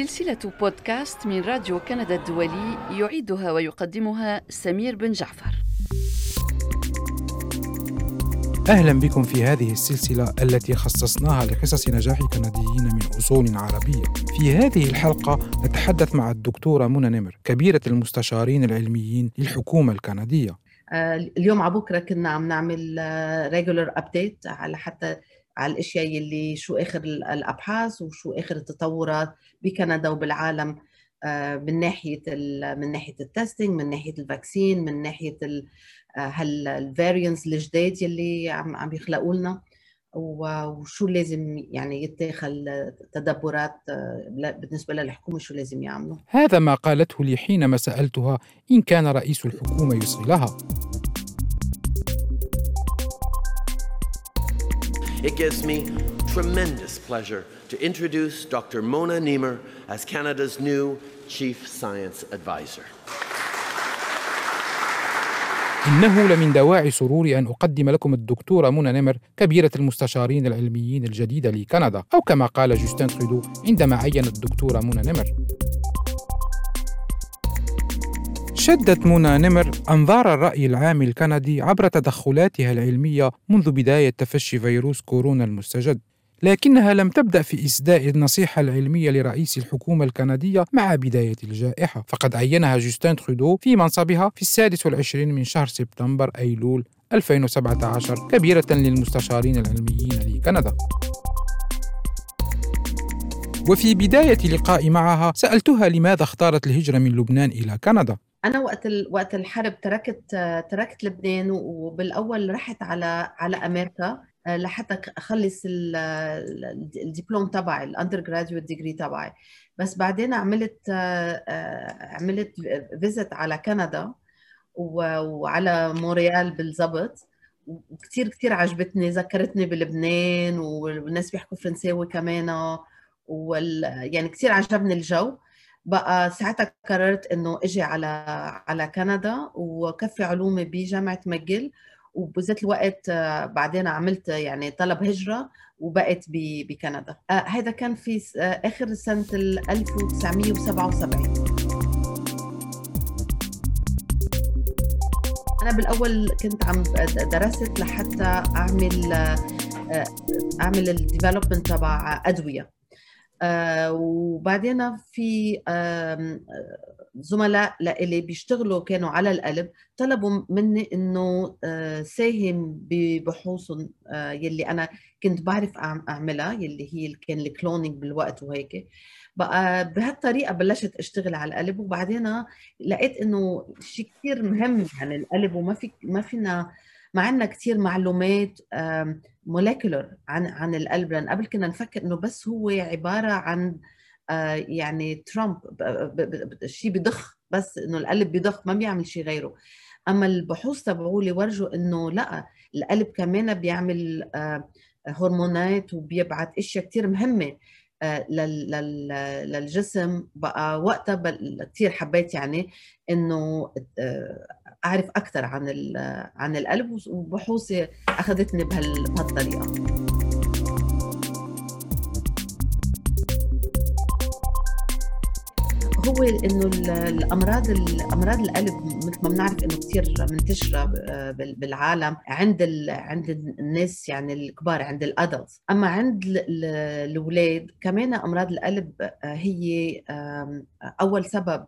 سلسلة بودكاست من راديو كندا الدولي يعيدها ويقدمها سمير بن جعفر. أهلا بكم في هذه السلسلة التي خصصناها لقصص نجاح كنديين من أصول عربية. في هذه الحلقة نتحدث مع الدكتورة منى نمر كبيرة المستشارين العلميين للحكومة الكندية. آه، اليوم على بكرة كنا عم نعمل regular update على حتى على الأشياء اللي شو آخر الأبحاث وشو آخر التطورات بكندا وبالعالم آه، من ناحية من ناحية ال testing من ناحية ال vaccine من ناحية هل ال variants الجداد يلي عم عم يخلقوا لنا. وشو لازم يعني يتاخذ تدبرات آه، بالنسبة للحكومة شو لازم يعملوا. هذا ما قالته لي حينما سألتها إن كان رئيس الحكومة يصلها It gives me tremendous pleasure to introduce Dr. Mona Niemer as Canada's new Chief Science Advisor. إنه لمن دواعي سروري أن أقدم لكم الدكتورة منى نمر كبيرة المستشارين العلميين الجديدة لكندا أو كما قال جوستين تريدو عندما عين الدكتورة منى نمر شدت منى نمر أنظار الرأي العام الكندي عبر تدخلاتها العلمية منذ بداية تفشي فيروس كورونا المستجد. لكنها لم تبدأ في إسداء النصيحة العلمية لرئيس الحكومة الكندية مع بداية الجائحة. فقد عينها جوستين ترودو في منصبها في السادس والعشرين من شهر سبتمبر أيلول 2017 كبيرة للمستشارين العلميين لكندا. وفي بداية لقائي معها سألتها لماذا اختارت الهجرة من لبنان إلى كندا. أنا وقت وقت الحرب تركت تركت لبنان وبالأول رحت على على أمريكا آه، لحتى اخلص الدبلوم تبعي ال undergraduate degree تبعي. بس بعدين عملت آه، آه، عملت فيزت على كندا وعلى مونريال بالضبط. وكثير كثير عجبتني ذكرتني بلبنان والناس بيحكوا فرنساوي كمان. وال يعني كثير عجبني الجو. بقى ساعتها قررت إنه إجي على على كندا وكفي علومي بجامعة ماجل وبذات الوقت آه، بعدين عملت يعني طلب هجرة وبقيت بكندا. آه، هذا كان في آه، آخر سنة 1977 أنا بالأول كنت عم درست لحتى أعمل أعمل الديفلوبمنت تبع أدوية. آه وبعدين في آه زملاء لإلي بيشتغلوا كانوا على القلب طلبوا مني إنه آه ساهم ببحوثهم آه يلي أنا كنت بعرف أعملها يلي هي كان ال cloning بالوقت وهيك. بقى بهالطريقة بلشت أشتغل على القلب وبعدين لقيت إنه شيء كثير مهم يعني القلب وما في ما فينا ما عندنا كثير معلومات molecular عن عن القلب لأن قبل كنا نفكر إنه بس هو عبارة عن آه، يعني pump شيء بضخ بس إنه القلب بضخ ما بيعمل شيء غيره. أما البحوث تبعولي ورجوا إنه لأ القلب كمان بيعمل آه، هرمونات وبيبعث أشياء كثير مهمة آه، للجسم بقى وقتها كثير حبيت يعني إنه أعرف أكثر عن عن القلب وبحوثي أخذتني بهالطريقه هو إنه الأمراض الامراض القلب مثل ما بنعرف إنه كثير منتشرة بالعالم عند عند الناس يعني الكبار عند الأدلتس. أما عند الأولاد كمان أمراض القلب هي أول سبب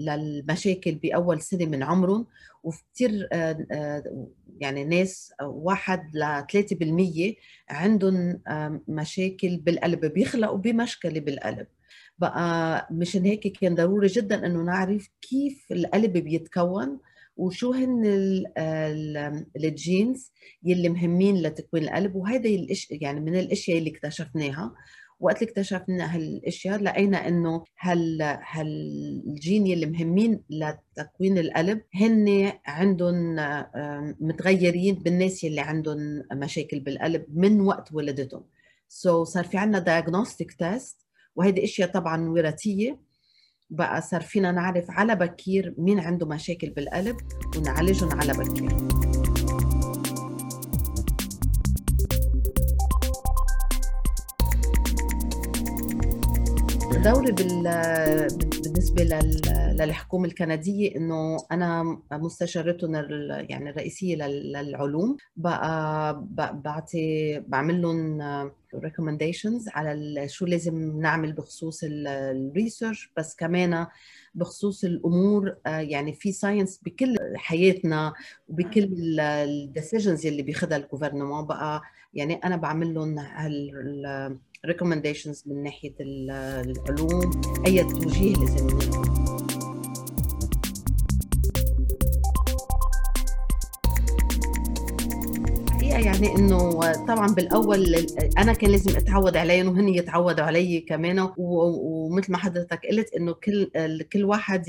للمشاكل بأول سنة من عمرهم وكثير آه، آه، يعني ناس واحد ل 3% عندهم مشاكل بالقلب بيخلقوا بمشكلة بالقلب. بقى مشان هيك كان ضروري جدا إنه نعرف كيف القلب بيتكون وشو هن ال genes يلي مهمين لتكوين القلب وهذا يعني من الأشياء اللي اكتشفناها. وقت اللي اكتشفنا هالأشياء لقينا إنه هال هالجين اللي مهمين لتكوين القلب هن عندهم متغيرين بالناس اللي عندهم مشاكل بالقلب من وقت ولادتهم so so صار في عندنا diagnostic test وهيدي أشياء طبعا وراثية. بقى صار فينا نعرف على بكير مين عنده مشاكل بالقلب ونعالجهم على بكير. دوري بالنسبة للحكومة الكندية إنه أنا مستشارتهم يعني الرئيسية للعلوم. بقى بعطي بعمل لهم recommendations على شو لازم نعمل بخصوص ال research بس كمان بخصوص الأمور يعني في science بكل حياتنا وبكل ال decisions اللي بياخذها ال government بقى يعني أنا بعمل لهم هال recommendations من ناحية العلوم أي توجيه لازم يعني إنه طبعا بالأول أنا كان لازم أتعود عليهم وهن يتعودوا علي كمان. ومثل ما حضرتك قلت إنه كل كل واحد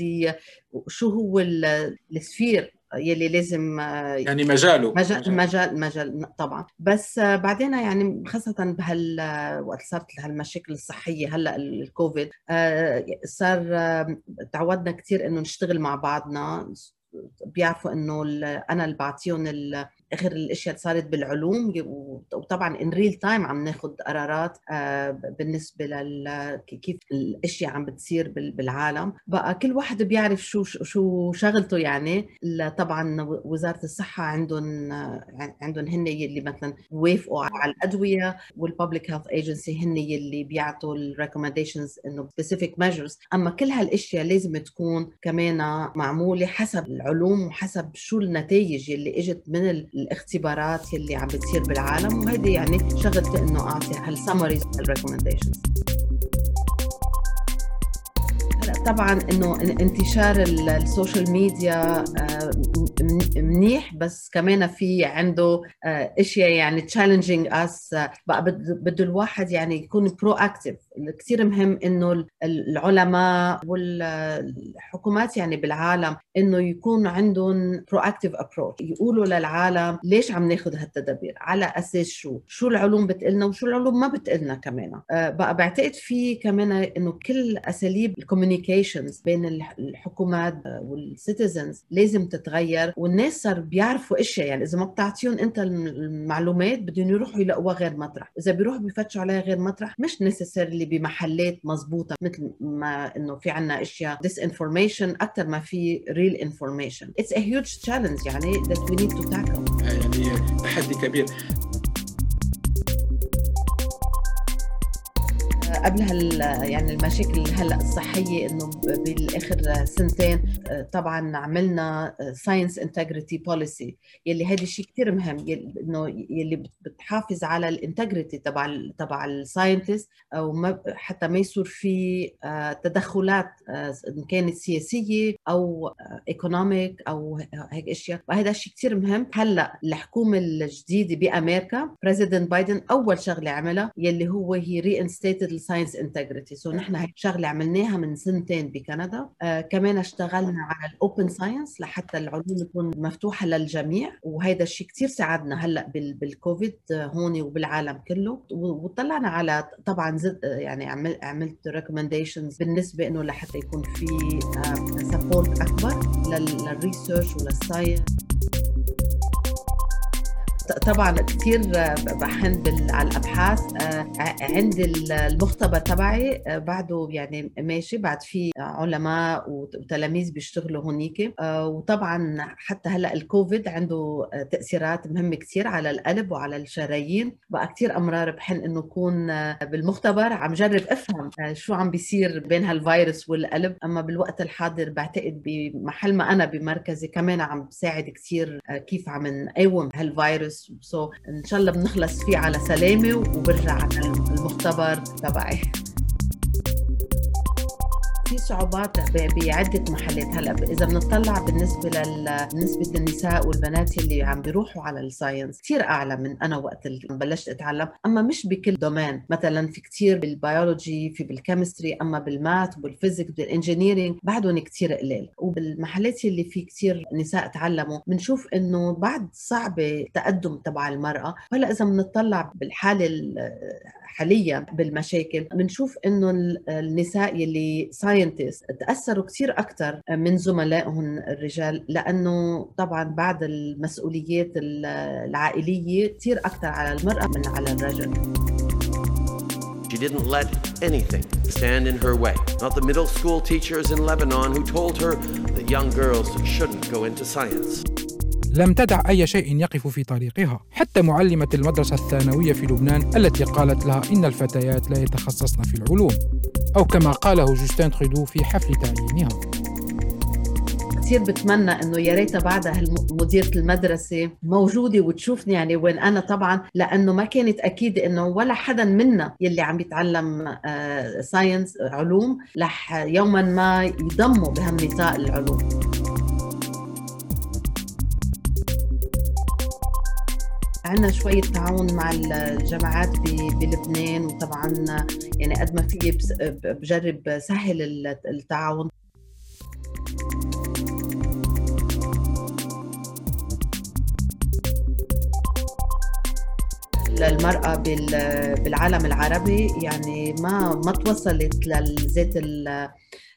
شو هو السفير يلي لازم يعني مجاله. مجال مجال, مجال طبعا. بس بعدين يعني خاصة بهال وقت صارت هالمشاكل الصحية هلأ الكوفيد صار تعودنا كثير إنه نشتغل مع بعضنا. بيعرفوا إنه أنا اللي بعطيهم آخر الأشياء اللي صارت بالعلوم وطبعا in real time عم ناخذ قرارات آه، بالنسبة لل كيف الأشياء عم بتصير بالعالم. بقى كل واحد بيعرف شو شو شغلته يعني. طبعا وزارة الصحة عندهم عندهم هن اللي مثلا وافقوا على الأدوية وال public health agency هن اللي بيعطوا ال recommendations إنه specific measures أما كل هالأشياء لازم تكون كمان معمولة حسب العلوم وحسب شو النتائج اللي إجت من الاختبارات يلي عم بتصير بالعالم وهيدي يعني شغلتي إنه أعطي هال summaries هال recommendations طبعا إنه انتشار ال social media آه، منيح بس كمان في عنده آه، إشياء يعني challenging اس بقى بده الواحد يعني يكون proactive كثير مهم إنه العلماء والحكومات يعني بالعالم إنه يكون عندهم proactive approach يقولوا للعالم ليش عم ناخذ هالتدابير؟ على أساس شو؟ شو العلوم بتقلنا وشو العلوم ما بتقلنا كمان؟ آه، بقى بعتقد في كمان إنه كل أساليب ال communications بين الحكومات وال citizens لازم تتغير والناس صار بيعرفوا إشياء. يعني إذا ما بتعطيهم أنت المعلومات بدهم يروحوا يلاقوها غير مطرح. إذا بيروحوا بيفتشوا عليها غير مطرح مش necessarily بمحلات مزبوطة مثل ما إنه في عنا أشياء information أكثر ما في real information it's a huge challenge يعني that we need to tackle. يعني تحدي كبير. قبل هال يعني المشاكل هلأ الصحيه إنه بالآخر سنتين طبعا عملنا science integrity policy يلي هذا الشيء كثير مهم إنه يلي بتحافظ على ال integrity تبع تبع ال scientist أو حتى ما يصير في آه، تدخلات آه، إن كانت سياسية أو economic أو هيك أشياء. وهذا الشيء كثير مهم. هلأ الحكومة الجديدة بأمريكا president بايدن أول شغلة عملها يلي هو هي ري science integrity so نحن هي شغلة عملناها من سنتين بكندا. آه كمان اشتغلنا على ال open science لحتى العلوم تكون مفتوحة للجميع. وهذا الشيء كثير ساعدنا هلأ بالكوفيد آه هون وبالعالم كله. وطلعنا على طبعا زد يعني عمل عملت recommendations بالنسبة إنه لحتى يكون في support آه أكبر لل research ولل science طبعا كثير بحن على الأبحاث. آه، عند المختبر تبعي آه، بعده يعني ماشي بعد في علماء وتلاميذ بيشتغلوا هونيك آه، وطبعا حتى هلأ الكوفيد عنده تأثيرات مهمة كثير على القلب وعلى الشرايين. بقى كثير أمرار بحن إنه اكون بالمختبر. عم جرب افهم شو عم بيصير بين هالفيروس والقلب. أما بالوقت الحاضر بعتقد بمحل ما أنا بمركزي كمان عم بساعد كثير كيف عم نقاوم هالفيروس. بس. so إن شاء الله بنخلص فيه على سلامة وبرجع على المختبر تبعي. في صعوبات بعده محلات. هلا إذا بنطلع بالنسبة لنسبه النساء والبنات اللي عم بيروحوا على ال science كثير أعلى من أنا وقت اللي بلشت أتعلم. أما مش بكل domaine مثلا في كثير بالبيولوجي في بال chemistry أما بال math وال physics بال engineering بعدهم كثير قليل. وبالمحلات اللي في كثير نساء تعلموا بنشوف إنه بعد صعبة التقدم تبع المرأة. هلا إذا بنطلع بالحالة حاليا بالمشاكل بنشوف إنه النساء يلي ساينتست تأثروا كثير أكثر من زملائهم الرجال لأنه طبعا بعد المسؤوليات العائلية كثير أكثر على المرأة من على الرجل She didn't let anything stand in her way. Not the middle school teachers in Lebanon who told her that young girls shouldn't go into science. لم تدع أي شيء يقف في طريقها. حتى معلمة المدرسة الثانوية في لبنان التي قالت لها إن الفتيات لا يتخصصن في العلوم أو كما قاله جوستين ترودو في حفل تعيينها. كثير بتمنى إنه يا ريت بعدها مديره المدرسة موجودة وتشوفني يعني وين أنا طبعا لأنه ما كانت أكيد إنه ولا حدا منا يلي عم يتعلم science آه، علوم رح يوما ما يضموا بهم نساء العلوم. عندنا شوية تعاون مع الجامعات بلبنان وطبعا يعني قد ما في بجرب سهل التعاون. للمرأة بالعالم العربي يعني ما ما توصلت لذات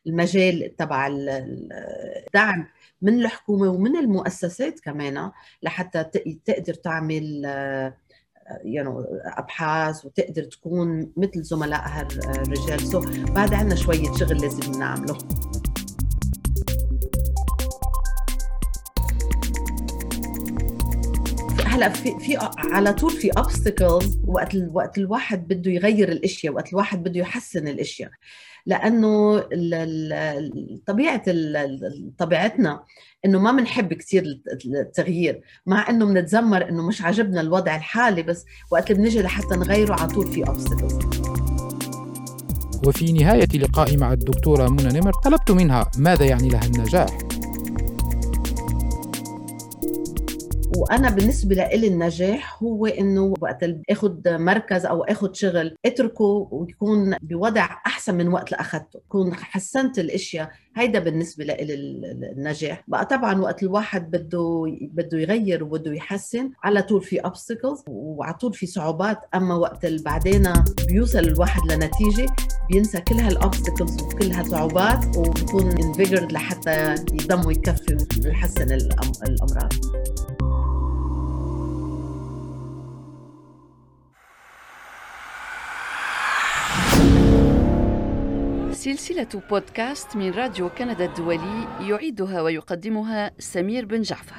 المجال تبع الدعم. من الحكومة ومن المؤسسات كمان لحتى تقدر تعمل يعني أبحاث وتقدر تكون مثل زملائها الرجال. سو بعد عندنا شوية شغل لازم نعمله. هلا في في على طول في obstacles وقت وقت الواحد بده يغير الإشياء وقت الواحد بده يحسن الإشياء. لأنه طبيعة طبيعتنا إنه ما بنحب كثير التغيير. مع إنه بنتذمر إنه مش عاجبنا الوضع الحالي بس وقت بنجي لحتى نغيره على طول في obstacles. وفي نهاية لقائي مع الدكتورة منى نمر طلبت منها ماذا يعني لها النجاح؟ وأنا بالنسبة لي النجاح هو إنه وقت اخذ مركز أو اخذ شغل أتركه ويكون بوضع أحسن من وقت اللي اخذته كون حسنت الأشياء هيدا بالنسبة لي النجاح. بقى طبعا وقت الواحد بده بده يغير وبده يحسن على طول في obstacles وعلى طول في صعوبات. أما وقت بعدين بيوصل الواحد لنتيجة بينسى كل هال obstacles وكل هالصعوبات وبكون invigorated لحتى يضم ويكفي ويحسن الأمور. سلسلة بودكاست من راديو كندا الدولي يعيدها ويقدمها سمير بن جعفر.